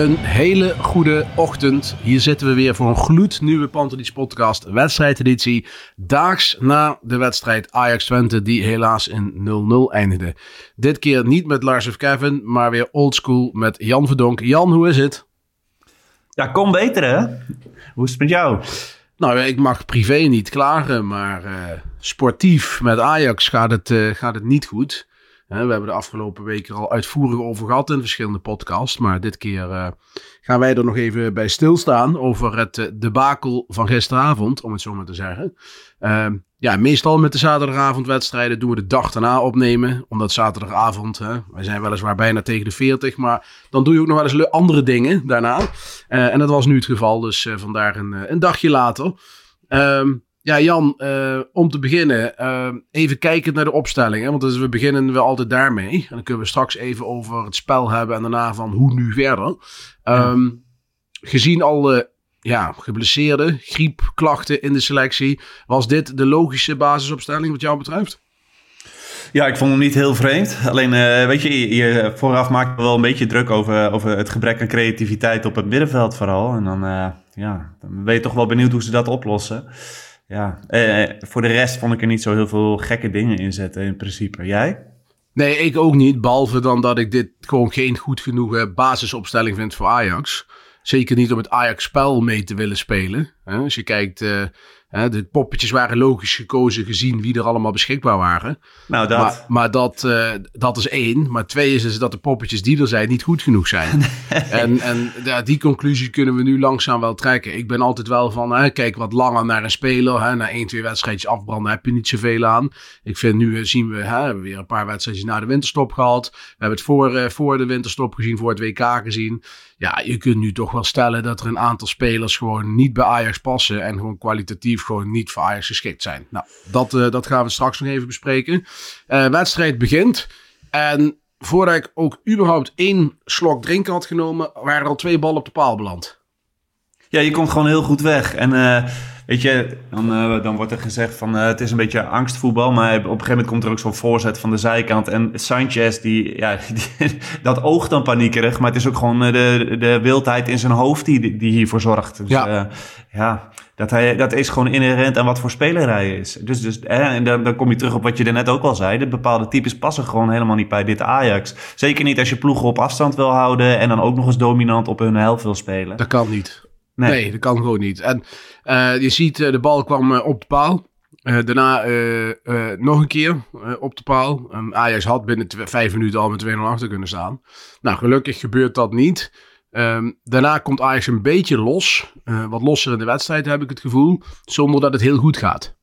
Een hele goede ochtend. Hier zitten we weer voor een gloednieuwe Pantelis podcast wedstrijdeditie. Daags na de wedstrijd Ajax Twente die helaas in 0-0 eindigde. Dit keer niet met Lars of Kevin, maar weer oldschool met Jan Verdonk. Jan, hoe is het? Ja, kom beter hè? Hoe is het met jou? Nou, ik mag privé niet klagen, maar eh, sportief met Ajax gaat het, eh, gaat het niet goed. We hebben de afgelopen weken al uitvoerig over gehad in verschillende podcasts. Maar dit keer eh, gaan wij er nog even bij stilstaan over het uh, debakel van gisteravond, om het zo maar te zeggen. Ehm, ja, meestal met de zaterdagavondwedstrijden doen we de dag daarna opnemen. Omdat zaterdagavond, hè, wij zijn weliswaar bijna tegen de 40, maar dan doe je ook nog wel eens andere dingen daarna. Uh, en dat was nu het geval, dus vandaar een, een dagje later. Um, ja, Jan, uh, om te beginnen, uh, even kijken naar de opstelling. Hè? Want dus we beginnen we altijd daarmee. En dan kunnen we straks even over het spel hebben en daarna van hoe nu verder. Um, ja. Gezien alle ja, geblesseerde griepklachten in de selectie, was dit de logische basisopstelling wat jou betreft? Ja, ik vond hem niet heel vreemd. Alleen, uh, weet je, je vooraf maakte wel een beetje druk over, over het gebrek aan creativiteit op het middenveld vooral. En dan, ja, dan ben je toch wel benieuwd hoe ze dat oplossen. Ja, eh, voor de rest vond ik er niet zo heel veel gekke dingen in zetten in principe. Jij? Nee, ik ook niet. Behalve dan dat ik dit gewoon geen goed genoeg basisopstelling vind voor Ajax. Zeker niet om het Ajax-spel mee te willen spelen. Als je kijkt, uh, de poppetjes waren logisch gekozen gezien wie er allemaal beschikbaar waren. Nou, dat. Maar, maar dat, uh, dat is één. Maar twee is, is dat de poppetjes die er zijn niet goed genoeg zijn. Nee. En, en ja, die conclusie kunnen we nu langzaam wel trekken. Ik ben altijd wel van, hè, kijk wat langer naar een speler. Hè, na één, twee wedstrijdjes afbranden heb je niet zoveel aan. Ik vind nu zien we, hè, weer een paar wedstrijdjes na de winterstop gehad. We hebben het voor, uh, voor de winterstop gezien, voor het WK gezien. Ja, je kunt nu toch wel stellen dat er een aantal spelers gewoon niet bij Ajax passen. En gewoon kwalitatief gewoon niet voor Ajax geschikt zijn. Nou, dat, uh, dat gaan we straks nog even bespreken. Uh, wedstrijd begint. En voordat ik ook überhaupt één slok drinken had genomen, waren er al twee ballen op de paal beland. Ja, je komt gewoon heel goed weg. En uh, weet je, dan, uh, dan wordt er gezegd van uh, het is een beetje angstvoetbal. Maar op een gegeven moment komt er ook zo'n voorzet van de zijkant. En Sanchez, die, ja, die, dat oogt dan paniekerig. Maar het is ook gewoon de, de wildheid in zijn hoofd die, die hiervoor zorgt. Dus ja, ja dat, hij, dat is gewoon inherent aan wat voor speler hij is. Dus, dus en dan, dan kom je terug op wat je er net ook al zei. De bepaalde types passen gewoon helemaal niet bij dit Ajax. Zeker niet als je ploegen op afstand wil houden. En dan ook nog eens dominant op hun helft wil spelen. Dat kan niet. Nee, dat kan gewoon niet. En uh, je ziet, uh, de bal kwam uh, op de paal. daarna nog een keer op de paal. Ajax had binnen vijf minuten al met 2-0 achter kunnen staan. Nou, gelukkig gebeurt dat niet. Um, daarna komt Ajax een beetje los. wat losser in de wedstrijd heb ik het gevoel. Zonder dat het heel goed gaat.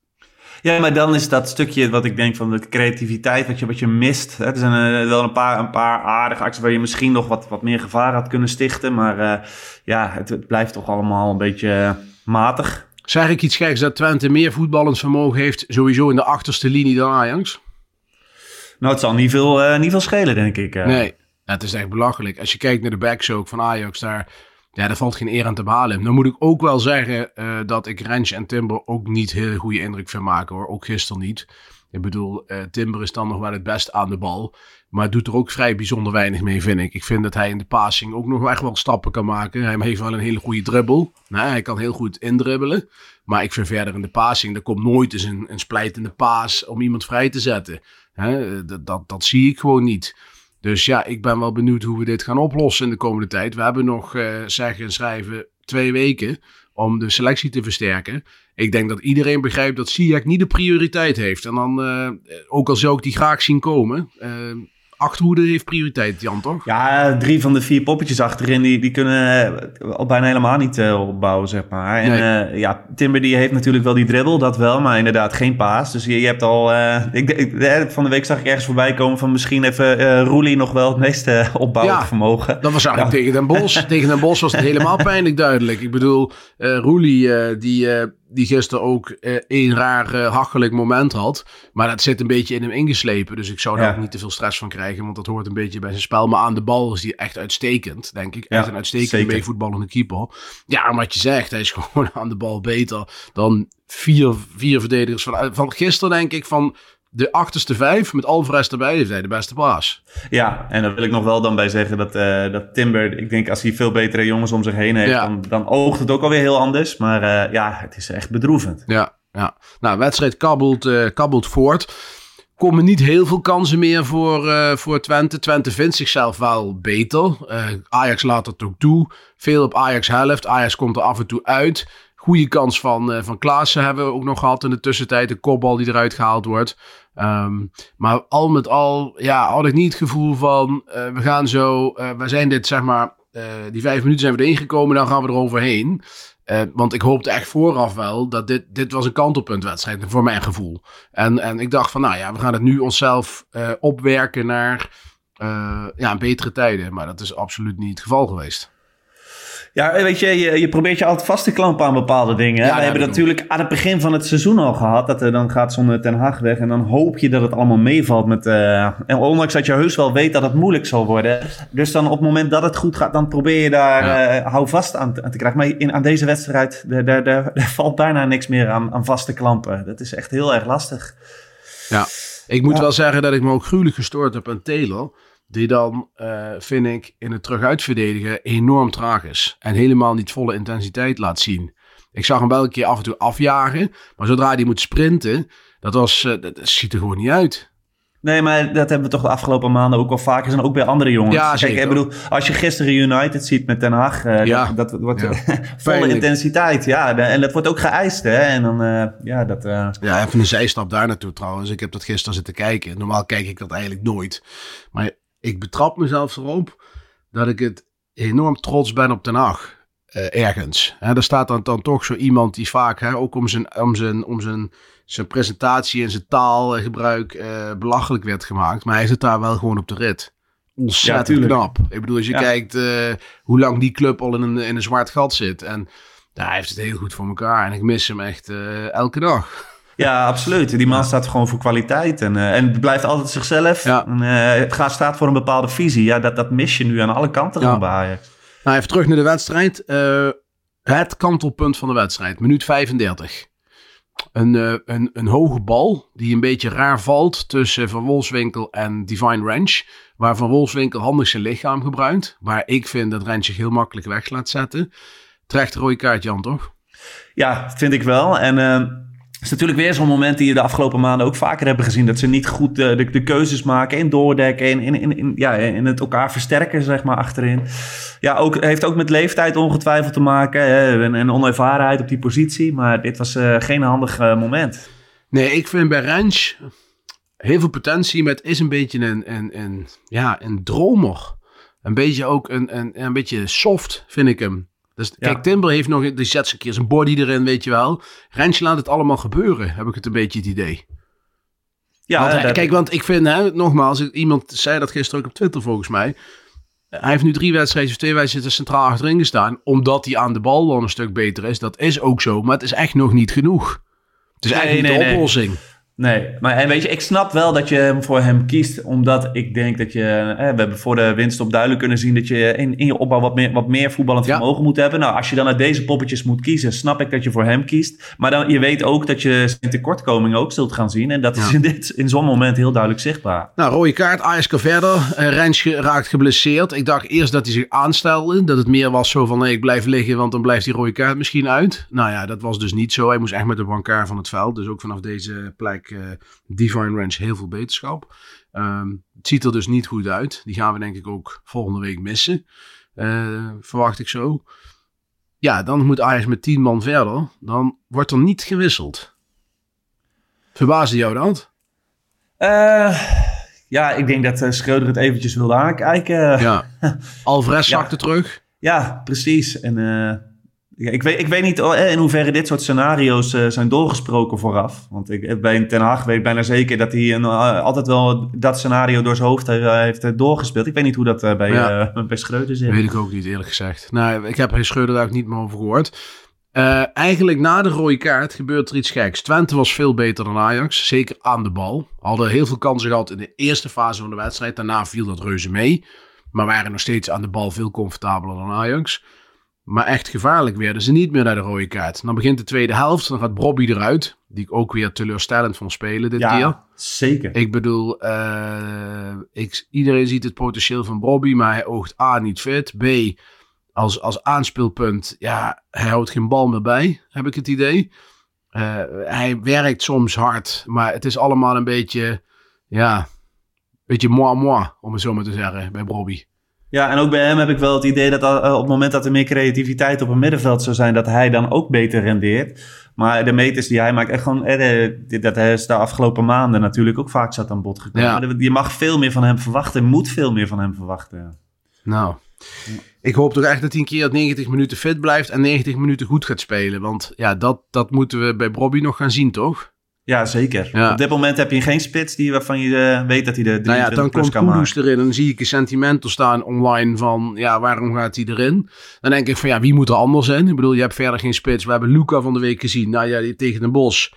Ja, maar dan is dat stukje wat ik denk van de creativiteit, wat je, wat je mist. Hè? Er zijn uh, wel een paar, een paar aardige acties waar je misschien nog wat, wat meer gevaar had kunnen stichten. Maar uh, ja, het, het, blijft toch allemaal een beetje matig. Zeg ik iets geks dat Twente meer voetballend vermogen heeft sowieso in de achterste linie dan Ajax? Nou, het zal niet veel, niet veel schelen, denk ik. Nee, het is echt belachelijk. Als je kijkt naar de backs ook van Ajax, daar ja, daar valt geen eer aan te behalen. Dan moet ik ook wel zeggen uh, dat ik Rens en Timber ook niet heel goede indruk vind maken hoor. Ook gisteren niet. Ik bedoel, uh, Timber is dan nog wel het best aan de bal. Maar doet er ook vrij bijzonder weinig mee, vind ik. Ik vind dat hij in de passing ook nog echt wel stappen kan maken. Hij heeft wel een hele goede dribbel. Nou, hij kan heel goed indribbelen. Maar ik vind verder in de passing, er komt nooit eens een, een splijtende paas om iemand vrij te zetten. Hè, dat, dat, dat zie ik gewoon niet. Dus ja, ik ben wel benieuwd hoe we dit gaan oplossen in de komende tijd. We hebben nog, uh, zeggen en schrijven, twee weken om de selectie te versterken. Ik denk dat iedereen begrijpt dat Ziyech niet de prioriteit heeft. En dan, uh, ook al zou ik die graag zien komen, uh, achterhoede heeft prioriteit, Jan, toch? Ja, drie van de vier poppetjes achterin, die, die kunnen al bijna helemaal niet uh, opbouwen, zeg maar. En nee. uh, ja, Timber die heeft natuurlijk wel die dribbel, dat wel, maar inderdaad geen paas. Dus je, je hebt al, uh, ik, ik, van de week zag ik ergens voorbij komen van misschien even uh, Roelie nog wel het meeste opbouwend ja, vermogen. dat was eigenlijk ja. tegen Den Bos. tegen Den Bos was het helemaal pijnlijk duidelijk. Ik bedoel, Roelie, die die gisteren ook eh, een raar uh, hachelijk moment had. Maar dat zit een beetje in hem ingeslepen. Dus ik zou daar ja. ook niet te veel stress van krijgen. Want dat hoort een beetje bij zijn spel. Maar aan de bal is hij echt uitstekend, denk ik. Echt ja, een uitstekende meevoetballende keeper. Ja, maar wat je zegt, hij is gewoon aan de bal beter dan vier, vier verdedigers van, van gisteren, denk ik. Van de achterste vijf, met Alvarez erbij, heeft hij de beste paas. Ja, en daar wil ik nog wel dan bij zeggen dat, uh, dat Timber, ik denk als hij veel betere jongens om zich heen heeft, ja. dan, dan oogt het ook alweer heel anders. Maar uh, ja, het is echt bedroevend. Ja, ja. nou, wedstrijd kabbelt, uh, kabbelt voort. Komen niet heel veel kansen meer voor, voor Twente. Twente vindt zichzelf wel beter. Ajax laat het ook toe. Veel op Ajax helft. Ajax komt er af en toe uit. Goede kans van, uh, van Klaassen hebben we ook nog gehad in de tussentijd. De kopbal die eruit gehaald wordt. Um, maar al met al ja, had ik niet het gevoel van... Uh, we gaan zo... Uh, we zijn dit, zeg maar... die vijf minuten zijn we erin gekomen, dan gaan we eroverheen. want ik hoopte echt vooraf wel dat dit, dit was een kantelpuntwedstrijd voor mijn gevoel. En, en ik dacht van, nou ja, we gaan het nu onszelf opwerken naar ja, betere tijden. Maar dat is absoluut niet het geval geweest. Ja, weet je, je, je, probeert je altijd vast te klampen aan bepaalde dingen. Ja, we hebben natuurlijk aan het begin van het seizoen al gehad. Dat er dan gaat zo'n Ten Hag weg. En dan hoop je dat het allemaal meevalt. Met, uh, en ondanks dat je heus wel weet dat het moeilijk zal worden. Dus dan op het moment dat het goed gaat, dan probeer je daar ja. uh, hou vast aan te, aan te, krijgen. Maar in, aan deze wedstrijd, daar, daar, daar, valt bijna niks meer aan, aan vaste klampen. Dat is echt heel erg lastig. Ja, ik moet wel zeggen dat ik me ook gruwelijk gestoord heb aan Taylor. Die dan, uh, vind ik, in het teruguitverdedigen enorm traag is. En helemaal niet volle intensiteit laat zien. Ik zag hem wel een keer af en toe afjagen. Maar zodra hij moet sprinten, dat, was, uh, dat ziet er gewoon niet uit. Nee, maar dat hebben we toch de afgelopen maanden ook wel vaker en ook bij andere jongens. Ja, zeker. Kijk, ik bedoel, als je gisteren United ziet met Den Haag, uh, ja. dat, dat, wordt ja. volle intensiteit. Ja, en dat wordt ook geëist, hè. En dan, uh, ja, dat... Uh... Ja, even een zijstap daar naartoe trouwens. Ik heb dat gisteren zitten kijken. Normaal kijk ik dat eigenlijk nooit. Maar ik betrap mezelf erop dat ik het enorm trots ben op Den Haag. Uh, ergens. Hè, er staat dan, dan toch zo iemand die vaak hè, ook om zijn, om zijn, om zijn, zijn presentatie en zijn taalgebruik uh, belachelijk werd gemaakt. Maar hij zit daar wel gewoon op de rit. Ontzettend ja, knap. Ik bedoel, als je ja. kijkt uh, hoe lang die club al in een, in een zwart gat zit. En ja, hij heeft het heel goed voor elkaar. En ik mis hem echt elke dag. Ja, absoluut. Die man staat gewoon voor kwaliteit en, uh, en blijft altijd zichzelf. Ja. En, uh, het gaat, staat voor een bepaalde visie. Ja, dat, dat mis je nu aan alle kanten ja. bij Ajax. Nou, even terug naar de wedstrijd. Uh, het kantelpunt van de wedstrijd, minuut 35. Een, een, een hoge bal die een beetje raar valt tussen Van Wolfswinkel en Divine Ranch. Waar Van Wolfswinkel handig zijn lichaam gebruikt. Waar ik vind dat Ranch zich heel makkelijk weg laat zetten. Terecht rode kaart, Jan, toch? Ja, vind ik wel. En het is natuurlijk weer zo'n moment die je de afgelopen maanden ook vaker hebben gezien. Dat ze niet goed uh, de, keuzes maken in doordekken, in, in, in, ja, in het elkaar versterken, zeg maar, achterin. Ja, ook, heeft ook met leeftijd ongetwijfeld te maken hè, en, en onervarenheid op die positie. Maar dit was uh, geen handig uh, moment. Nee, ik vind bij Rens heel veel potentie, maar het is een beetje een, een, een, ja, een dromer. Een beetje ook een, een, een beetje soft, vind ik hem. Dus kijk. Timber heeft nog, die zet een keer zijn body erin, weet je wel. Rensje laat het allemaal gebeuren, heb ik het een beetje het idee. Ja, want hij, dat... kijk, want ik vind, hè, nogmaals, iemand zei dat gisteren ook op Twitter volgens mij. Hij heeft nu drie wedstrijden of twee wedstrijden centraal achterin gestaan, omdat hij aan de bal wel een stuk beter is. Dat is ook zo, maar het is echt nog niet genoeg. Het is nee, eigenlijk niet nee, de oplossing. Nee. Maar en weet je, ik snap wel dat je hem voor hem kiest. Omdat ik denk dat je... Hè, we hebben voor de winst op duidelijk kunnen zien... dat je in, in je opbouw wat meer, wat meer voetballend Ja. vermogen moet hebben. Nou, als je dan uit deze poppetjes moet kiezen... snap ik dat je voor hem kiest. Maar dan, je weet ook dat je zijn tekortkomingen ook zult gaan zien. En dat is in, dit, in zo'n moment heel duidelijk zichtbaar. Nou, rode kaart, Ajax kan verder. Uh, Rens raakt geblesseerd. Ik dacht eerst dat hij zich aanstelde. Dat het meer was zo van, nee, ik blijf liggen, want dan blijft die rode kaart misschien uit. Nou ja, dat was dus niet zo. Hij moest echt met de brancard van het veld. Dus ook vanaf deze plek eh Divine Ranch heel veel beterschap. Ehm, het ziet er dus niet goed uit. Die gaan we denk ik ook volgende week missen. Eh, verwacht ik zo. Ja, dan moet Ajax met 10 man verder. Dan wordt er niet gewisseld. Verbaasde jou dat? Eh, ja, ik denk dat Schreuder het eventjes wilde aankijken. Ja. Alvarez Ja. zakte terug. Ja, precies. En ik, weet, ik weet niet in hoeverre dit soort scenario's eh, zijn doorgesproken vooraf. Want ik, eh, bij Ten Hag weet ik bijna zeker dat hij een, eh, altijd wel dat scenario door zijn hoofd heeft eh, doorgespeeld. Ik weet niet hoe dat bij, Ja. bij Schreuder zit. Weet ik ook niet, eerlijk gezegd. Nou, ik heb Schreuder daar ook niet meer over gehoord. Eh, eigenlijk na de rode kaart gebeurt er iets geks. Twente was veel beter dan Ajax, zeker aan de bal. Hadden heel veel kansen gehad in de eerste fase van de wedstrijd. Daarna viel dat reuze mee. Maar waren nog steeds aan de bal veel comfortabeler dan Ajax. Maar echt gevaarlijk werden ze niet meer naar de rode kaart. Dan begint de tweede helft, dan gaat Bobby eruit. Die ik ook weer teleurstellend vond spelen dit keer. ja, zeker. Ik bedoel, eh, ik, iedereen ziet het potentieel van Bobby, maar hij oogt A niet fit. B, als, als aanspeelpunt, ja, hij houdt geen bal meer bij, heb ik het idee. Eh, hij werkt soms hard, maar het is allemaal een beetje, ja, een beetje moi moi, om het zo maar te zeggen, bij Bobby. Ja, en ook bij hem heb ik wel het idee dat eh, op het moment dat er meer creativiteit op het middenveld zou zijn, dat hij dan ook beter rendeert. Maar de meters die hij maakt, echt gewoon, eh, dat hij is de afgelopen maanden natuurlijk ook vaak zat aan bod gekomen. Ja. Je mag veel meer van hem verwachten, moet veel meer van hem verwachten. Nou, ik hoop toch echt dat hij een keer 90 minuten fit blijft en 90 minuten goed gaat spelen. Want ja, dat, dat moeten we bij Bobby nog gaan zien, toch? Ja, zeker. Ja. Op dit moment heb je geen spits die, waarvan je eh, weet dat hij de 23 Nou ja, dan plus komt kan maken. Kudus erin en dan zie ik een sentimental staan online van, ja, waarom gaat hij erin? Dan denk ik van, ja, wie moet er anders zijn? Ik bedoel, je hebt verder geen spits. We hebben Luca van de week gezien. Nou ja, die tegen Den Bos.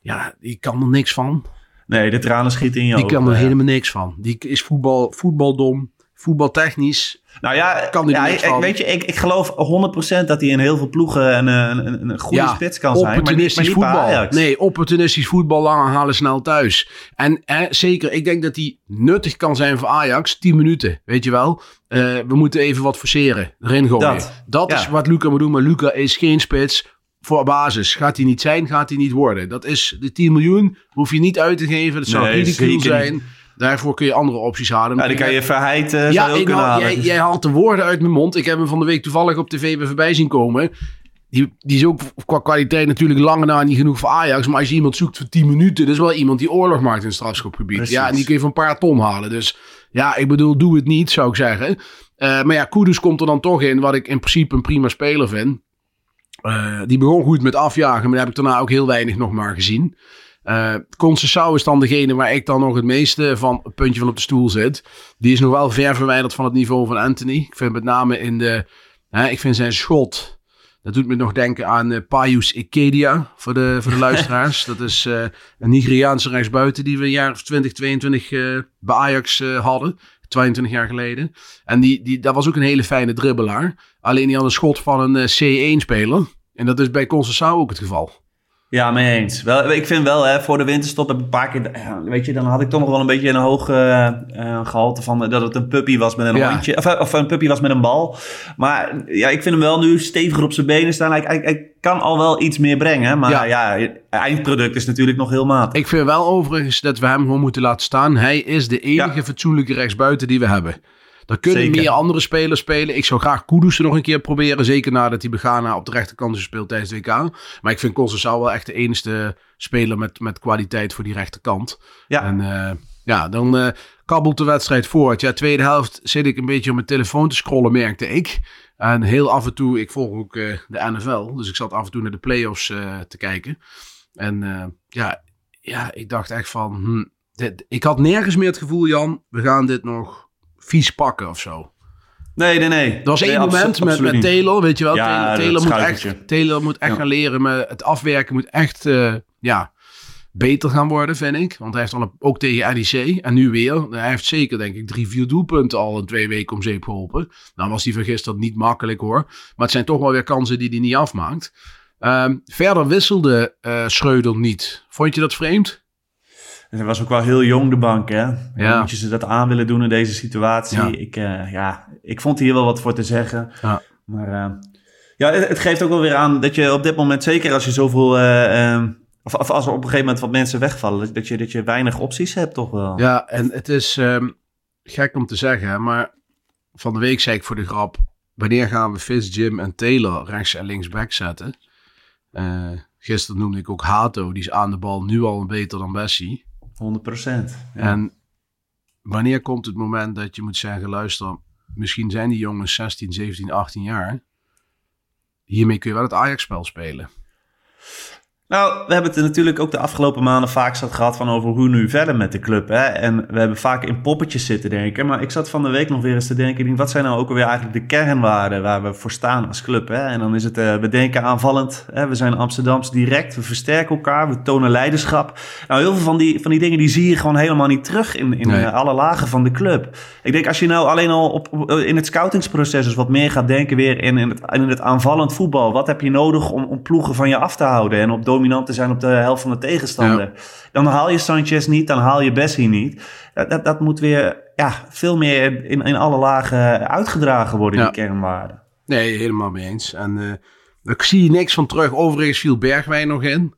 Ja, die kan er niks van. Nee, de tranen schieten in je Die ogen. kan er ja. helemaal niks van. Die is voetbal, voetbaldom, voetbaltechnisch. Nou ja, Kan ik, weet je, ik, ik geloof 100% dat hij in heel veel ploegen een, een, een, goede Ja, spits kan zijn. Maar niet, maar Opportunistisch voetbal. Ajax. Nee, opportunistisch voetbal, lang halen, snel thuis. En eh, zeker, ik denk dat hij nuttig kan zijn voor Ajax. 10 minuten, weet je wel. Eh, we moeten even wat forceren, erin gooien. Dat, Dat, ja. is wat Luca moet doen. Maar Luca is geen spits voor basis. Gaat hij niet zijn, gaat hij niet worden. Dat is de 10 miljoen, hoef je niet uit te geven. Dat zou Nee, ridicule zijn. Daarvoor kun je andere opties halen. Ja, die kan je verheid eh, Ja, ook kunnen haal- jij, jij haalt de woorden uit mijn mond. Ik heb hem van de week toevallig op tv weer voorbij zien komen. Die, die is ook qua kwaliteit natuurlijk lange na niet genoeg voor Ajax. Maar als je iemand zoekt voor 10 minuten, dat is wel iemand die oorlog maakt in het strafschopgebied. Precies. Ja, en die kun je van een paar ton halen. Dus ja, ik bedoel, doe het niet, zou ik zeggen. Eh, maar ja, Kudus komt er dan toch in, wat ik in principe een prima speler vind. Eh, die begon goed met afjagen, maar daar heb ik daarna ook heel weinig nog maar gezien. Conceição is dan degene waar ik dan nog het meeste van het puntje van op de stoel zit. Die is nog wel ver verwijderd van het niveau van Anthony. Ik vind met name in de... Hè, ik vind zijn schot... Dat doet me nog denken aan eh Payus Ikedia voor de, voor de luisteraars. dat is eh, een Nigeriaanse rechtsbuiten die we een jaar of 20, 22 eh, bij Ajax hadden. 22 jaar geleden. En die, die, dat was ook een hele fijne dribbelaar. Alleen die had een schot van een eh, C1-speler. En dat is bij Conceição ook het geval. Ja, mee eens. Wel, ik vind wel, hè, voor de winterstop heb ik een paar keer... ja, weet je, dan had ik toch nog wel een beetje een hoog eh, eh, gehalte van eh, dat het een puppy was met een Ja. hondje. Of, eh, of een puppy was met een bal. Maar ja, ik vind hem wel nu steviger op zijn benen staan. Hij, hij, hij kan al wel iets meer brengen. Maar ja, eindproduct is natuurlijk nog heel matig. Ik vind wel overigens dat we hem gewoon moeten laten staan. Hij is de enige Ja. fatsoenlijke rechtsbuiten die we hebben. Er kunnen Zeker. meer andere spelers spelen. Ik zou graag Kudus er nog een keer proberen. Zeker nadat hij Begana op de rechterkant is gespeeld tijdens het WK. Maar ik vind Conceição wel echt de enige speler met, met kwaliteit voor die rechterkant. Ja. En eh, ja, dan eh, kabbelt de wedstrijd voort. Ja, tweede helft zit ik een beetje op mijn telefoon te scrollen, merkte ik. En heel af en toe, ik volg ook eh, de NFL. Dus ik zat af en toe naar de playoffs te kijken. En ja, ja, ik dacht echt van... hm, dit, ik had nergens meer het gevoel, Jan, we gaan dit nog vies pakken of zo. Nee, nee, nee. Er was één Nee, moment met, met. Taylor, weet je wel. Ja, Taylor, moet echt, Taylor moet echt Ja. gaan leren. Maar het afwerken moet echt, eh, ja... beter gaan worden, vind ik. Want hij heeft al ook tegen NEC en nu weer. Hij heeft zeker, denk ik, drie, vier doelpunten al in twee weken om zeep geholpen. Nou was die van gisteren niet makkelijk hoor. Maar het zijn toch wel weer kansen die hij niet afmaakt. Ehm, verder wisselde uh, Schreuder niet. Vond je dat vreemd? Hij was ook wel heel jong, de bank, hè? Ja. Moet je ze dat aan willen doen in deze situatie? Ja. Ik, uh, ja, ik vond hier wel wat voor te zeggen. Ja. Maar uh, ja, het, het, geeft ook wel weer aan dat je op dit moment, zeker als je zoveel... Uh, of, of, als er op een gegeven moment wat mensen wegvallen, dat je, dat je weinig opties hebt, toch wel? Ja, en het is um, gek om te zeggen, maar van de week zei ik voor de grap: wanneer gaan we Fizz, Jim en Taylor rechts en links back zetten? Gisteren noemde ik ook Hato, die is aan de bal nu al beter dan Bessie. 100 procent. Ja. En wanneer komt het moment dat je moet zeggen: luister, misschien zijn die jongens 16, 17, 18 jaar. Hiermee kun je wel het Ajax-spel spelen. Nou, we hebben het natuurlijk ook de afgelopen maanden vaak zat gehad van over hoe nu verder met de club. Hè? En we hebben vaak in poppetjes zitten denken. Maar ik zat van de week nog weer eens te denken, wat zijn nou ook alweer eigenlijk de kernwaarden waar we voor staan als club? Hè? En dan is het, uh, we denken aanvallend, hè? we zijn Amsterdams direct, we versterken elkaar, we tonen leiderschap. Nou, heel veel van die, van die dingen die zie je gewoon helemaal niet terug in, in nee. alle lagen van de club. Ik denk als je nou alleen al op, in het scoutingsproces dus wat meer gaat denken weer in, in, het, in het aanvallend voetbal. Wat heb je nodig om, om ploegen van je af te houden en op dominant te zijn op de helft van de tegenstander. Dan haal je Sanchez niet, dan haal je Bessie niet. Dat, dat, dat moet weer ja, veel meer in, in alle lagen uitgedragen worden, die kernwaarden. Nee, helemaal mee eens. En uh, ik zie niks van terug. Overigens viel Bergwijn nog in.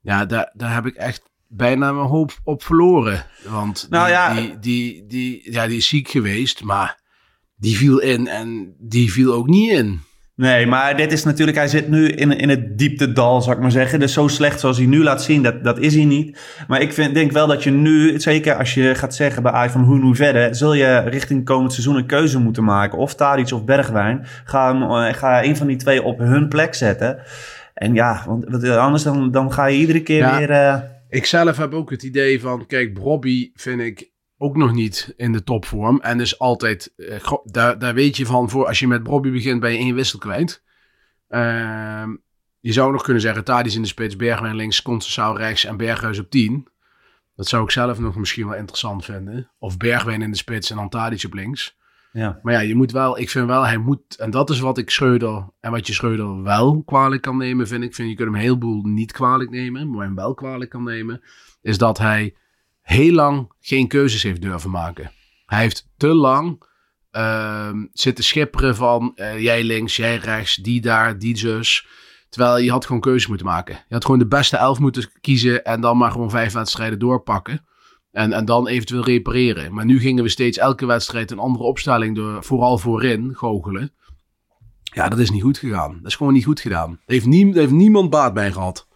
Ja, daar, daar heb ik echt bijna mijn hoop op verloren. Want nou, die, ja. die, die, die, ja, die is ziek geweest, maar die viel in en die viel ook niet in. Nee, maar dit is natuurlijk, hij zit nu in, in het dieptedal, zou ik maar zeggen. Dus zo slecht zoals hij nu laat zien, dat, dat is hij niet. Maar ik vind, denk wel dat je nu, zeker als je gaat zeggen bij Ajax van hoe nu verder, zul je richting komend seizoen een keuze moeten maken. Of Tadic of Bergwijn. Ga, uh, ga een van die twee op hun plek zetten. En ja, want anders dan, dan ga je iedere keer weer... Uh... Ik zelf heb ook het idee van, kijk, Bobby vind ik ook nog niet in de topvorm. En dus altijd, uh, daar, daar weet je van, voor als je met Bobby begint, ben je één wissel kwijt. Uh, je zou nog kunnen zeggen, Tadis in de spits, Bergwijn links, Concessao rechts en Berghuis op 10. Dat zou ik zelf nog misschien wel interessant vinden. Of Bergwijn in de spits en dan Tadic op links. Ja. Maar ja, je moet wel, ik vind wel, hij moet, en dat is wat ik Schreuder, en wat je Schreuder wel kwalijk kan nemen, vind ik. Vind je kunt hem een heleboel niet kwalijk nemen, maar hem wel kwalijk kan nemen, is dat hij heel lang geen keuzes heeft durven maken. Hij heeft te lang uh, zitten schipperen van uh, jij links, jij rechts, die daar, die zus. Terwijl je had gewoon keuzes moeten maken. Je had gewoon de beste elf moeten kiezen en dan maar gewoon vijf wedstrijden doorpakken. En, en dan eventueel repareren. Maar nu gingen we steeds elke wedstrijd een andere opstelling door, vooral voorin, goochelen. Ja, dat is niet goed gegaan. Dat is gewoon niet goed gedaan. Daar heeft, heeft niemand baat bij gehad.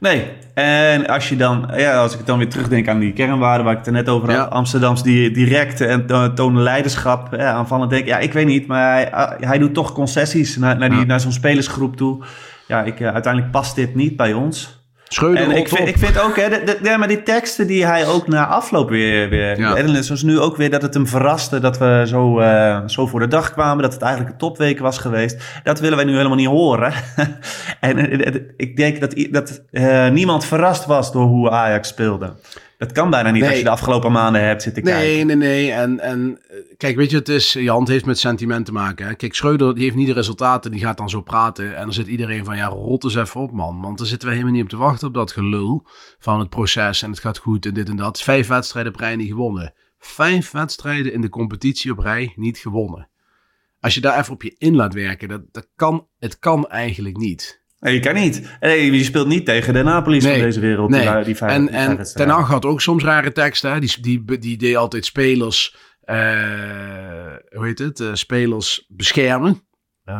Nee, en als je dan, ja, als ik dan weer terugdenk aan die kernwaarden waar ik het er net over had, Amsterdams die directe en tonen leiderschap, ja, aanvallend denk ja, ik weet niet, maar hij, ah, hij doet toch concessies naar, naar, die, naar zo'n spelersgroep toe. Ja, ik, uh, uiteindelijk past dit niet bij ons. Schreuder en ik vind, ik vind ook, hè, de, de, ja, maar die teksten die hij ook na afloop weer... weer ja. zoals nu ook weer dat het hem verraste dat we zo, uh, zo voor de dag kwamen. Dat het eigenlijk een topweek was geweest. Dat willen wij nu helemaal niet horen. en ik denk dat, dat uh, niemand verrast was door hoe Ajax speelde. Dat kan bijna niet als je de afgelopen maanden hebt zitten kijken. Nee, nee, nee. En, en eh, kijk, weet je, het is, je hand heeft met sentiment te maken. Hè? Kijk, Schreuder die heeft niet de resultaten, die gaat dan zo praten. En dan zit iedereen van, ja, rot eens even op, man. Want dan zitten we helemaal niet op te wachten op dat gelul van het proces. En het gaat goed en dit en dat. Vijf wedstrijden op rij niet gewonnen. Vijf wedstrijden in de competitie op rij niet gewonnen. Als je daar even op je in laat werken, dat, dat kan, het kan eigenlijk niet. Nee, je kan niet. Nee, je speelt niet tegen de Napoli's van deze wereld. Nee. Die, die vijf, en, en Ten Hag had ook soms rare teksten. Die, die, die deed altijd spelers, uh, hoe heet het, uh, spelers beschermen. Uh,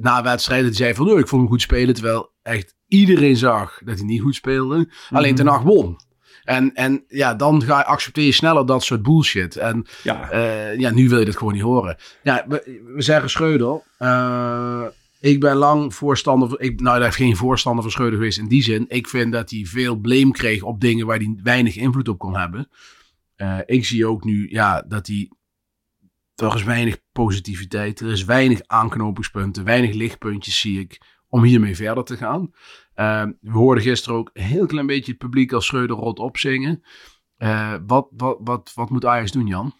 na wedstrijden die zei van, oh, ik vond hem goed spelen. Terwijl echt iedereen zag dat hij niet goed speelde. Mm -hmm. Alleen Ten Hag won. En, en ja, dan ga je, accepteer je sneller dat soort bullshit. En ja, ja nu wil je dat gewoon niet horen. Ja, we, we zeggen Schreuder. Ik ben lang voorstander, ik, nou daar heeft geen voorstander van Schreuder geweest in die zin. Ik vind dat hij veel blame kreeg op dingen waar hij weinig invloed op kon hebben. Uh, ik zie ook nu ja, dat hij, er is weinig positiviteit, er is weinig aanknopingspunten, weinig lichtpuntjes zie ik om hiermee verder te gaan. Uh, we hoorden gisteren ook een heel klein beetje het publiek als Schreuder rot opzingen. Uh, wat, wat, wat, wat moet Ajax doen, Jan?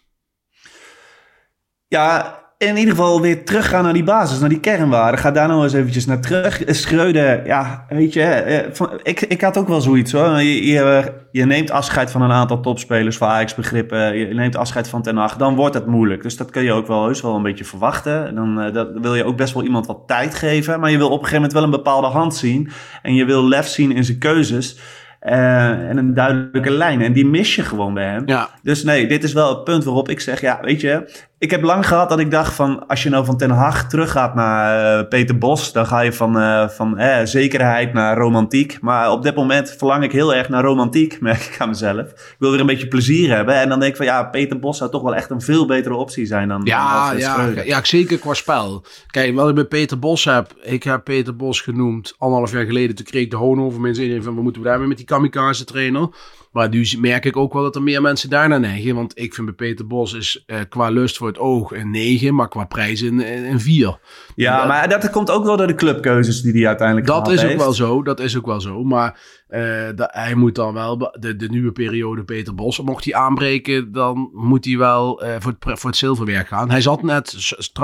Ja, in ieder geval weer teruggaan naar die basis, naar die kernwaarden. Ga daar nou eens eventjes naar terug. Schreuder, ja, weet je, eh, ik, ik had ook wel zoiets hoor. Je, je, je neemt afscheid van een aantal topspelers voor Ajax begrippen. Je neemt afscheid van Ten Hag, dan wordt het moeilijk. Dus dat kun je ook wel heus wel een beetje verwachten. Dan uh, dat wil je ook best wel iemand wat tijd geven. Maar je wil op een gegeven moment wel een bepaalde hand zien. En je wil lef zien in zijn keuzes. Uh, en een duidelijke lijn. En die mis je gewoon bij hem. Ja. Dus nee, dit is wel het punt waarop ik zeg: ja, weet je, ik heb lang gehad dat ik dacht van als je nou van Ten Hag teruggaat naar uh, Peter Bos, dan ga je van, uh, van eh, zekerheid naar romantiek. Maar op dit moment verlang ik heel erg naar romantiek, merk ik aan mezelf. Ik wil weer een beetje plezier hebben. En dan denk ik van ja, Peter Bos zou toch wel echt een veel betere optie zijn dan. Ja, dan ja, ja, zeker qua spel. Kijk, wat ik bij Peter Bos heb, ik heb Peter Bos genoemd anderhalf jaar geleden. Toen kreeg ik de hoon over mensen in van we moeten daar weer met die kamikaze trainer. Maar nu merk ik ook wel dat er meer mensen daarna neigen. Want ik vind bij Peter Bos is uh, qua lust voor het oog een 9, maar qua prijs een, een 4. Ja, dat, maar dat komt ook wel door de clubkeuzes die hij uiteindelijk Dat is heeft. ook wel zo, dat is ook wel zo. Maar uh, dat, hij moet dan wel, de, de nieuwe periode Peter Bos, mocht hij aanbreken, dan moet hij wel uh, voor, het, voor het zilverwerk gaan. Hij zat net,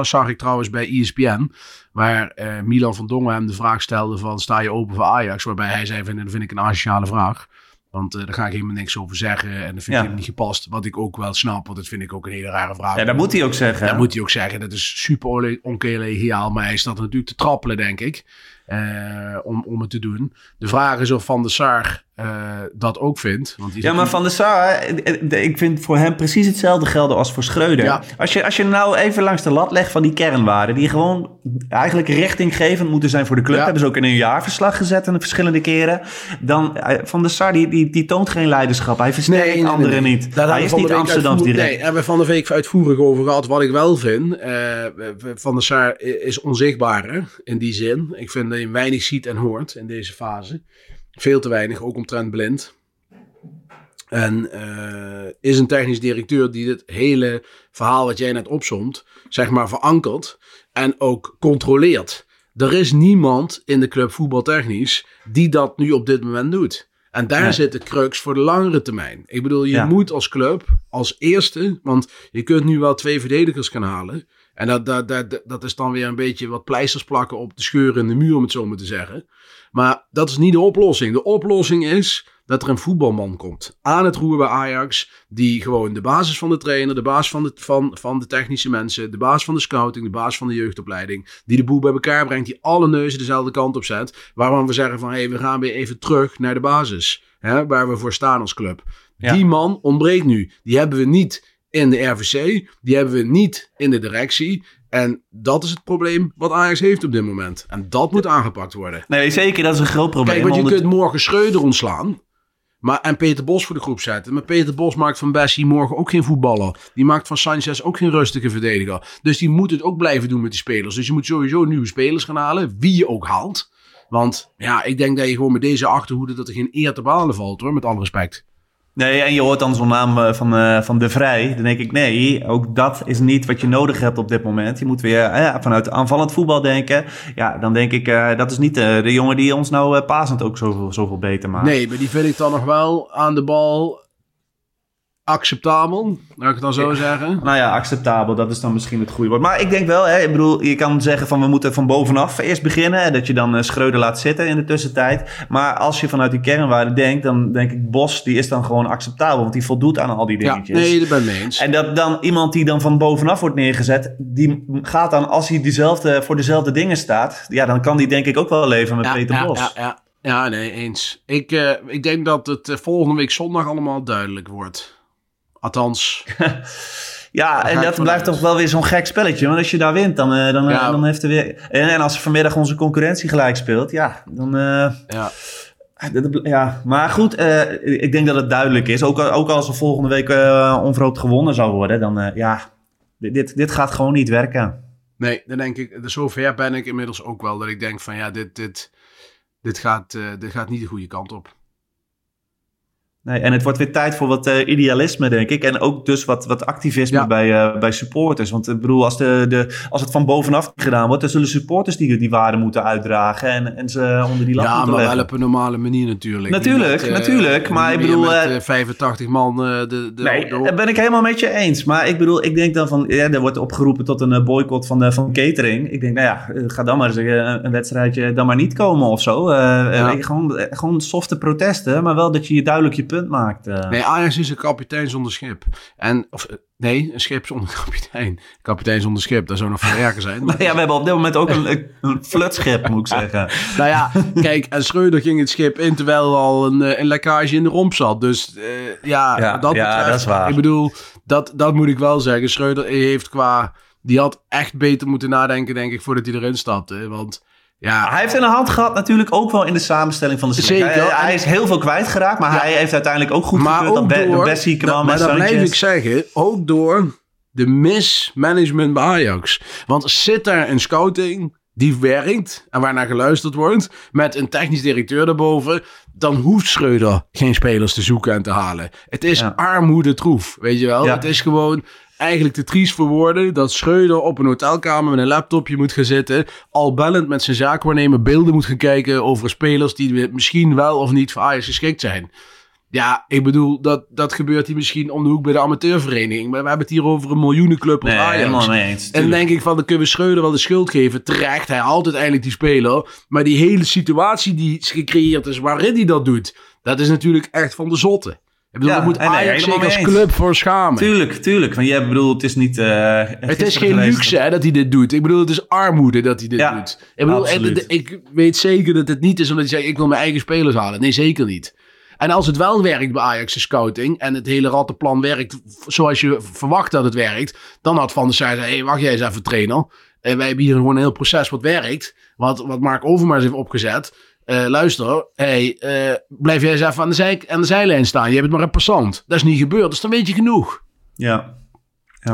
zag ik trouwens bij ESPN, waar Milan van Dongen hem de vraag stelde van, sta je open voor Ajax? Waarbij hij zei, van, dat vind ik een asociale vraag. Want uh, daar ga ik helemaal niks over zeggen. En dat vind ik ja. helemaal niet gepast. Wat ik ook wel snap, want dat vind ik ook een hele rare vraag. Ja, dat moet hij ook zeggen. Dat moet hij ook zeggen. Dat is super oncollegiaal. Maar hij staat natuurlijk te trappelen, denk ik. Uh, om, om het te doen. De vraag is of Van der Sar uh, dat ook vindt. Want ja, maar Van der Sar, ik vind voor hem precies hetzelfde gelden als voor Schreuder. Ja. Als, je, als je nou even langs de lat legt van die kernwaarden, die gewoon eigenlijk richtinggevend moeten zijn voor de club, ja. hebben ze ook in een jaarverslag gezet en verschillende keren. Dan Van der Sar, die, die, die toont geen leiderschap. Hij versterkt nee, nee, anderen niet. Daar hij is niet Amsterdams direct. Nee, hebben we van de week uitvoerig over gehad. Wat ik wel vind, uh, Van der Sar is onzichtbaar hè, in die zin. Ik vind dat je weinig ziet en hoort in deze fase. Veel te weinig, ook omtrent blind. En uh, is een technisch directeur die dit hele verhaal wat jij net opzomt, zeg maar verankert en ook controleert. Er is niemand in de club voetbaltechnisch die dat nu op dit moment doet. En daar nee. zit de crux voor de langere termijn. Ik bedoel, je ja. moet als club als eerste, want je kunt nu wel twee verdedigers gaan halen. En dat, dat, dat, dat is dan weer een beetje wat pleisters plakken op de scheuren in de muur, om het zo maar te zeggen. Maar dat is niet de oplossing. De oplossing is dat er een voetbalman komt aan het roer bij Ajax. Die gewoon de basis van de trainer, de basis van de, van, van de technische mensen, de basis van de scouting, de basis van de jeugdopleiding. Die de boel bij elkaar brengt, die alle neuzen dezelfde kant op zet. Waarvan we zeggen van hé, hey, we gaan weer even terug naar de basis. Hè, waar we voor staan als club. Ja. Die man ontbreekt nu. Die hebben we niet in de RVC. Die hebben we niet in de directie. En dat is het probleem wat Ajax heeft op dit moment. En dat moet aangepakt worden. Nee, zeker, dat is een groot probleem. Kijk, want je kunt morgen Schreuder ontslaan. Maar, en Peter Bos voor de groep zetten. Maar Peter Bos maakt van Bessie morgen ook geen voetballer. Die maakt van Sanchez ook geen rustige verdediger. Dus die moet het ook blijven doen met die spelers. Dus je moet sowieso nieuwe spelers gaan halen. Wie je ook haalt. Want ja, ik denk dat je gewoon met deze achterhoede... dat er geen eer te behalen valt hoor, met alle respect. Nee, en je hoort dan zo'n naam van, uh, van De Vrij. Dan denk ik, nee, ook dat is niet wat je nodig hebt op dit moment. Je moet weer uh, vanuit aanvallend voetbal denken. Ja, dan denk ik, dat is niet de jongen die ons nou pasend ook zoveel, zoveel beter maakt. Nee, maar die vind ik dan nog wel aan de bal acceptabel, laat ik het dan zo zeggen. Nou ja, acceptabel, dat is dan misschien het goede woord. Maar ik denk wel, hè, ik bedoel, je kan zeggen van we moeten van bovenaf eerst beginnen. Dat je dan uh, Schreuder laat zitten in de tussentijd. Maar als je vanuit die kernwaarde denkt, dan denk ik Bos, die is dan gewoon acceptabel. Want die voldoet aan al die dingetjes. Ja, nee, dat ben ik eens. En dat dan iemand die dan van bovenaf wordt neergezet, die gaat dan, als hij dezelfde, voor dezelfde dingen staat, ja, dan kan die denk ik ook wel leven met ja, Peter ja, Bos. Ja, ja. ja, nee, eens. Ik, uh, ik denk dat het uh, volgende week zondag allemaal duidelijk wordt. Althans. ja, en dat blijft toch wel weer zo'n gek spelletje. Want als je daar wint, dan, uh, dan, ja. dan heeft er weer. En, en, als vanmiddag onze concurrentie gelijk speelt, ja, dan. Uh, ja. Ja, maar goed, ik denk dat het duidelijk is. Ook, ook als er volgende week onverhoopt gewonnen zou worden, dan ja, dit, dit gaat gewoon niet werken. Nee, dan denk ik, zover ben ik inmiddels ook wel dat ik denk van ja, dit, dit, dit, gaat, dit gaat niet de goede kant op. Nee, en het wordt weer tijd voor wat uh, idealisme, denk ik. En ook dus wat, wat activisme Ja. bij, uh, bij supporters. Want ik bedoel, als, de, de, als het van bovenaf gedaan wordt, dan zullen supporters die, die waarde moeten uitdragen en, en ze onder die lat Ja, moeten maar leggen. wel op een normale manier natuurlijk. Natuurlijk, met, eh, natuurlijk, maar ik bedoel, Met eh, eh, 85 man eh, de, de, Nee, daar ben ik helemaal met je eens. Maar ik bedoel, ik denk dan van... Ja, er wordt opgeroepen tot een eh, boycott van, de, van catering. Ik denk, nou ja, eh, ga dan maar eens eh, een wedstrijdje dan maar niet komen of zo. Eh, Ja. gewoon, eh, gewoon softe protesten, maar wel dat je je duidelijk je punt maakt. eh. Nee, Ajax is een kapitein zonder schip. En, of, eh, nee, een schip zonder kapitein. Kapitein zonder schip, dat zou nog veel erger zijn. Maar, ja, we hebben op dit moment ook een, een flutschip, moet ik zeggen. Nou ja, kijk, en Schreuder ging het schip in terwijl er al een, eh, een lekkage in de romp zat. Dus eh, ja, Ja, dat ja, betreft, dat is waar. Ik bedoel, dat, dat moet ik wel zeggen. Schreuder heeft qua... Die had echt beter moeten nadenken, denk ik, voordat hij erin stapte. Want ja, Hij heeft in de hand gehad natuurlijk ook wel in de samenstelling van de selectie. Zeker. Hij, hij is heel veel kwijtgeraakt, maar Ja. hij heeft uiteindelijk ook goed maar dat ook door, Bessie maar dat blijf ik zeggen, ook door de mismanagement bij Ajax. Want zit daar een scouting die werkt en waarnaar geluisterd wordt, met een technisch directeur daarboven, dan hoeft Schreuder geen spelers te zoeken en te halen. Het is Ja. armoede troef, weet je wel. Ja. Het is gewoon eigenlijk te triest voor woorden dat Schreuder op een hotelkamer met een laptopje moet gaan zitten, al bellend met zijn zaakwaarnemer beelden moet gaan kijken over spelers die misschien wel of niet voor Ajax geschikt zijn. Ja, ik bedoel, dat, dat gebeurt hier misschien om de hoek bij de amateurvereniging. Maar we hebben het hier over een miljoenenclub Nee, Ajax. helemaal mee eens. En dan denk ik van, dan kunnen we Schreuder wel de schuld geven. Terecht, hij haalt uiteindelijk die speler. Maar die hele situatie die gecreëerd is waarin hij dat doet... dat is natuurlijk echt van de zotte. Ik bedoel, Ja, moet nee, nee, Ajax als club voor schamen. Tuurlijk, tuurlijk. Want jij bedoelt, het is niet... eh, Het is geen luxe hè, dat hij dit doet. Ik bedoel, het is armoede dat hij dit Ja, doet. Ik bedoel, absoluut. ik weet zeker dat het niet is omdat hij zegt... ik wil mijn eigen spelers halen. Nee, zeker niet. En als het wel werkt bij Ajax de scouting... en het hele rattenplan werkt zoals je verwacht dat het werkt... dan had Van der Sar gezegd... hé, hey, wacht jij eens even trainer. En wij hebben hier gewoon een heel proces wat werkt... wat, wat Mark Overmars heeft opgezet... Eh, luister, hey, eh, blijf jij eens even aan de, zij, aan de zijlijn staan. Je hebt het maar een passant. Dat is niet gebeurd, dus dan weet je genoeg. Ja.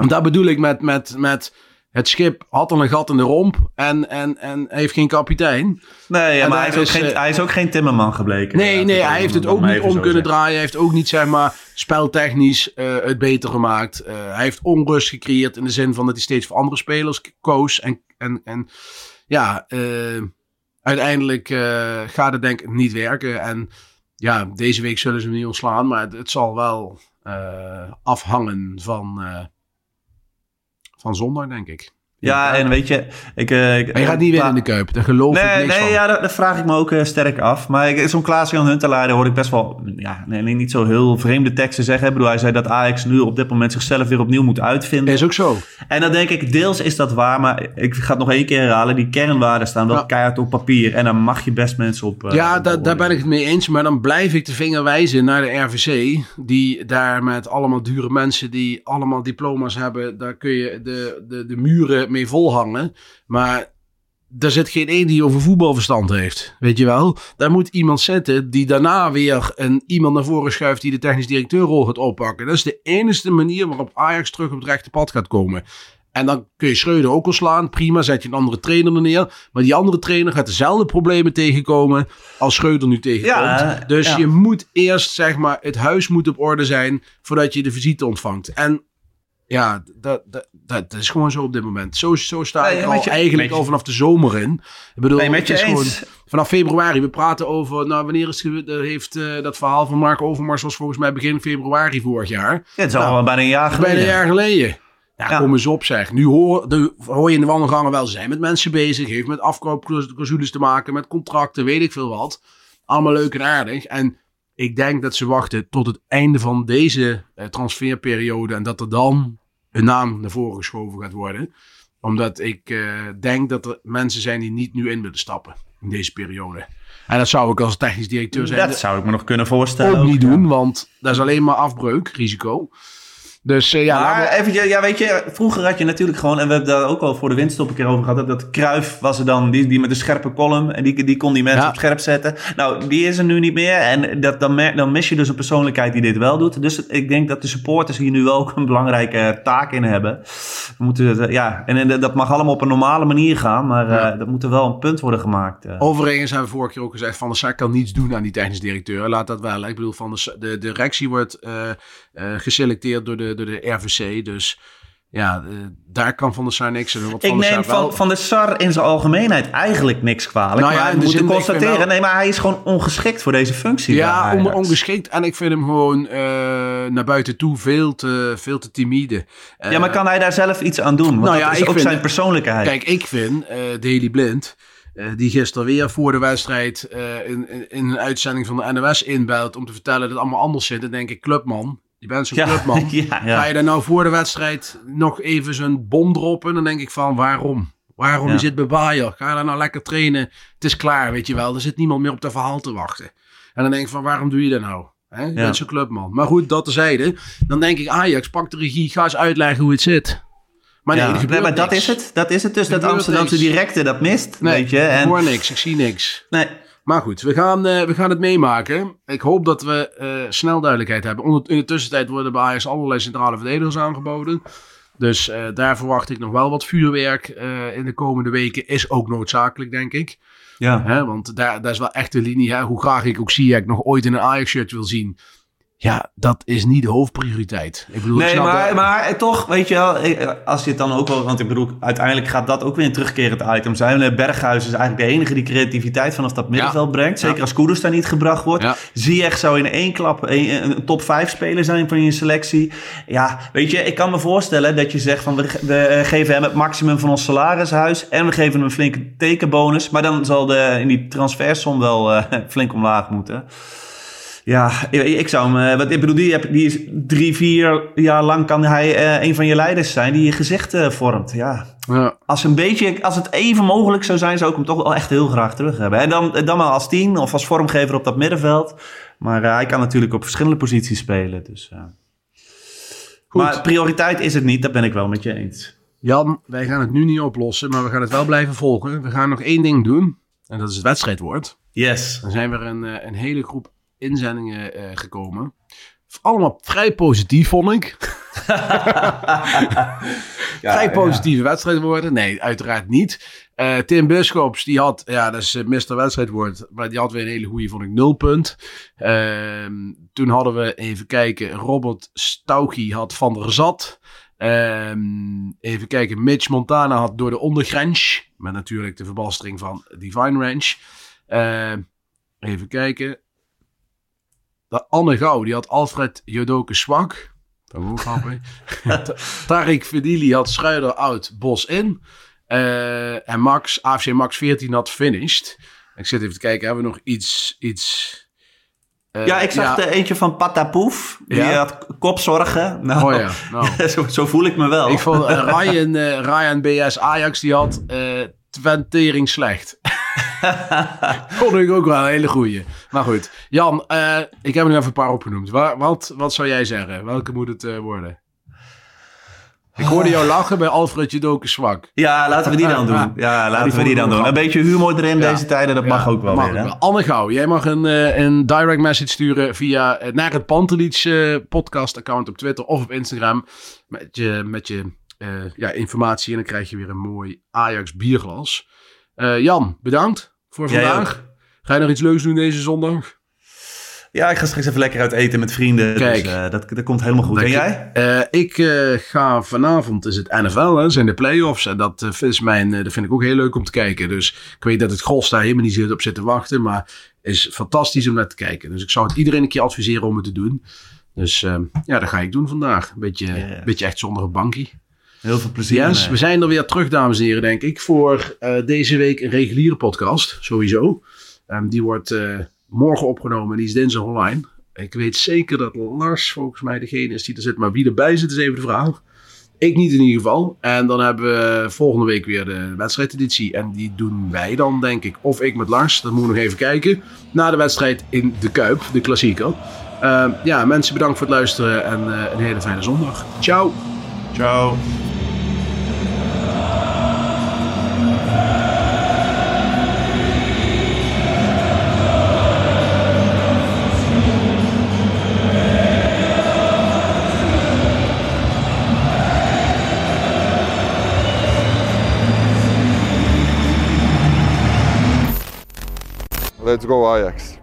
Ja. Bedoel ik met, met, met het schip had al een gat in de romp en, en, en heeft geen kapitein. Nee, ja, maar hij is, geen, eh, hij is ook geen timmerman gebleken. Nee, nee, hij heeft het ook niet om kunnen draaien. Hij heeft ook niet, zeg maar, speltechnisch het beter gemaakt. Hij heeft onrust gecreëerd in de zin van dat hij steeds voor andere spelers koos. En, en, en ja, eh, uiteindelijk eh, gaat het denk ik niet werken. En ja, deze week zullen ze hem niet ontslaan, maar het, zal wel eh, afhangen van, eh, van zondag, denk ik. Ja, en weet je... Ik, eh, ik- Maar je gaat niet winnen in de Kuip, daar geloof ik niks nee van. ja, dat, dat vraag ik me ook eh, sterk af. Maar zo'n Klaas-Jan Huntelaar, hoor ik best wel... Ja, nee, niet zo heel vreemde teksten zeggen. Ik bedoel, hij zei dat Ajax nu op dit moment zichzelf weer opnieuw moet uitvinden. Is ook zo. En dan denk ik, deels is dat waar, maar ik ga het nog één keer herhalen. Die kernwaarden staan wel keihard op papier. En daar mag je best mensen op... eh, ja, op da- daar ben ik het mee eens. Maar dan blijf ik de vinger wijzen naar de RVC. Die daar met allemaal dure mensen die allemaal diploma's hebben. Daar kun je de, de, de muren mee volhangen. Maar er zit geen één die over voetbalverstand heeft. Weet je wel? Daar moet iemand zitten die daarna weer een, iemand naar voren schuift die de technisch directeurrol gaat oppakken. Dat is de enige manier waarop Ajax terug op het rechte pad gaat komen. En dan kun je Schreuder ook al slaan. Prima, zet je een andere trainer er neer. Maar die andere trainer gaat dezelfde problemen tegenkomen als Schreuder nu tegenkomt. Ja, dus ja. je moet eerst, zeg maar, het huis moet op orde zijn voordat je de visite ontvangt. En ja, dat, dat, dat is gewoon zo op dit moment. Zo, zo sta Nee, ik al je- eigenlijk al vanaf de zomer in. Ik bedoel, Nee, met het je is eens. gewoon vanaf februari. We praten over, nou, wanneer is heeft eh, dat verhaal van Mark Overmars was volgens mij begin februari vorig jaar. Ja, het is al Nou, wel bijna een jaar geleden. Bijna een jaar geleden. Ja, Ja. kom eens op zeg. Nu hoor, de, hoor je in de wandelgangen wel, ze zijn met mensen bezig. Heeft met afkoopclausules te maken, met contracten, weet ik veel wat. Allemaal leuk en aardig. En ik denk dat ze wachten tot het einde van deze eh, transferperiode. En dat er dan een naam naar voren geschoven gaat worden. Omdat ik eh, denk dat er mensen zijn die niet nu in willen stappen in deze periode. En dat zou ik als technisch directeur zijn Dat zou ik me nog kunnen voorstellen. ook niet doen, want dat is alleen maar afbreuk, risico. Dus uh, ja, maar even, ja, weet je, vroeger had je natuurlijk gewoon, en we hebben daar ook al voor de winststop een keer over gehad, dat Kruif was er dan, die, die met een scherpe column, en die, die kon die mensen op scherp zetten. Nou, die is er nu niet meer, en dat, dan, dan mis je dus een persoonlijkheid die dit wel doet. Dus ik denk dat de supporters hier nu ook een belangrijke taak in hebben. We moeten, ja, en, en dat mag allemaal op een normale manier gaan, maar ja. uh, dat moet er wel een punt worden gemaakt. Uh. Overigens hebben we vorige keer ook gezegd, Van der Sar kan niets doen aan die technisch directeur. Laat dat wel. Ik bedoel, van de, de directie wordt uh, geselecteerd door de, door de RVC, dus... Ja, daar kan Van der Sar niks aan doen. Ik van neem van, van de Sar in zijn algemeenheid eigenlijk niks kwalijk. Nou ja, maar we moeten constateren, wel... nee, maar hij is gewoon ongeschikt voor deze functie. Ja, on, ongeschikt. En ik vind hem gewoon uh, naar buiten toe veel te, veel te timide. Uh, ja, maar kan hij daar zelf iets aan doen? Want nou ja, is ook vind, zijn persoonlijkheid. Kijk, ik vind uh, Daily Blind... Uh, die gisteren weer voor de wedstrijd uh, in, in, in, een uitzending van de NOS inbelt om te vertellen dat het allemaal anders zit. Dan denk ik, clubman, je bent zo'n ja, clubman. Ja, ja. Ga je daar nou voor de wedstrijd nog even zo'n bom droppen? Dan denk ik van, waarom? Waarom? Zit bij Bayer. Ga daar nou lekker trainen. Het is klaar, weet je wel. Er zit niemand meer op de verhaal te wachten. En dan denk ik van, waarom doe je dat nou? Je bent zo'n clubman. Maar goed, dat terzijde. Dan denk ik, Ajax, pak de regie. Ga eens uitleggen hoe het zit. Maar nee, ja, nee, maar dat is het. Dat is het dus. Dat Amsterdamse niks. directe, dat mist. Nee, weet je. En... ik hoor niks. Ik zie niks. Nee. Maar goed, we gaan, uh, we gaan het meemaken. Ik hoop dat we uh, snel duidelijkheid hebben. Onder, in de tussentijd worden bij Ajax allerlei centrale verdedigers aangeboden. Dus uh, daar verwacht ik nog wel wat vuurwerk in de komende weken. Is ook noodzakelijk, denk ik. Ja. Hè, want daar, daar is wel echt de linie. Hè? Hoe graag ik ook Ziyech nog ooit in een Ajax-shirt wil zien. Ja, dat is niet de hoofdprioriteit. Ik bedoel, nee, ik maar, maar toch, weet je wel, als je het dan ook wel... Want ik bedoel, uiteindelijk gaat dat ook weer een terugkerend item zijn. Berghuis is eigenlijk de enige die creativiteit vanaf dat middenveld ja. brengt. Zeker ja. als Koeders daar niet gebracht wordt. Ja. Ziyech zou in één klap een, een top 5 speler zijn van je selectie. Ja, weet je, ik kan me voorstellen dat je zegt van... We, we geven hem het maximum van ons salarishuis... en we geven hem een flinke tekenbonus. Maar dan zal de, in die transfersom wel uh, flink omlaag moeten. Ja, ik zou hem. eh, Wat ik bedoel, die, heb- die is drie, vier jaar lang kan hij eh, een van je leiders zijn die je gezicht eh, vormt. Ja. Ja. Als, een beetje, als het even mogelijk zou zijn, zou ik hem toch wel echt heel graag terug hebben. En dan, dan maar als tien of als vormgever op dat middenveld. Maar hij kan natuurlijk op verschillende posities spelen. Dus. Goed. Maar prioriteit is het niet, dat ben ik wel met je eens. Jan, wij gaan het nu niet oplossen, maar we gaan het wel blijven volgen. We gaan nog één ding doen. En dat is het wedstrijdwoord. Yes. Dan zijn we een, een hele groep inzendingen eh, gekomen. Allemaal vrij positief, vond ik. vrij positieve wedstrijdwoorden. Nee, uiteraard niet. Eh, Tim Bischops, die had, ja, dat is uh, Mr. Wedstrijdwoord, maar die had weer een hele goede, vond ik, nul punt. Ehm, toen hadden we, even kijken, Robert Stauchi had Van der Zat. Ehm, even kijken, Mitch Montana had door de ondergrens, met natuurlijk de verbalstring van Divine Range. Ehm, even kijken. De Anne Gouw, die had Alfred Jodoke Zwak. Dat was ook grappig. Tarik Verdili had Schuider Oud Bos in. Eh, en Max, AFC Max 14 had finished. Ik zit even te kijken, hebben we nog iets... iets eh, Ja, ik zag er eentje van Patapoef. Die Ja? had kopzorgen. Nou, Oh ja, nou. zo, zo voel ik me wel. Ik vond eh, Ryan, Ryan BS Ajax, die had twentering slecht. vond ik ook wel een hele goeie. Maar goed, Jan, eh, ik heb er nog even een paar opgenoemd. Waar, wat, wat zou jij zeggen? Welke moet het eh, worden? Ik hoorde jou lachen bij Alfred Jodoke Zwak. Ja, laten we die dan doen. Ja, laten we die dan doen. Een beetje humor erin Ja. deze tijden, dat Ja, mag ook wel mag weer. hè? Anne Gouw, jij mag een, eh, een direct message sturen via naar het Pantelich eh, podcast account op Twitter of op Instagram met je, met je ja, informatie en dan krijg je weer een mooi Ajax bierglas. Eh, Jan, bedankt voor vandaag. Ga je nog iets leuks doen deze zondag? Ja, ik ga straks even lekker uit eten met vrienden. Kijk. Dus dat, dat komt helemaal goed. En jij? Eh, ik ga vanavond, is het NFL, hè, zijn de playoffs. En dat, is mijn, dat vind ik ook heel leuk om te kijken. Dus ik weet dat het gros daar helemaal niet zit op zit te wachten. Maar is fantastisch om naar te kijken. Dus ik zou het iedereen een keer adviseren om het te doen. Dus eh, ja, dat ga ik doen vandaag. Een beetje, beetje echt zonder een bankje. Heel veel plezier. Yes, we zijn er weer terug, dames en heren, denk ik. Voor eh, deze week een reguliere podcast, sowieso. Ehm, die wordt eh, morgen opgenomen en die is dinsdag online. Ik weet zeker dat Lars volgens mij degene is die er zit. Maar wie erbij zit is even de vraag. Ik niet in ieder geval. En dan hebben we volgende week weer de wedstrijdeditie. En die doen wij dan, denk ik. Of ik met Lars. Dat moeten we nog even kijken. Na de wedstrijd in de Kuip, de klassieker. Uh, ja, mensen bedankt voor het luisteren en uh, een hele fijne zondag. Ciao. Ciao. Let's go Ajax.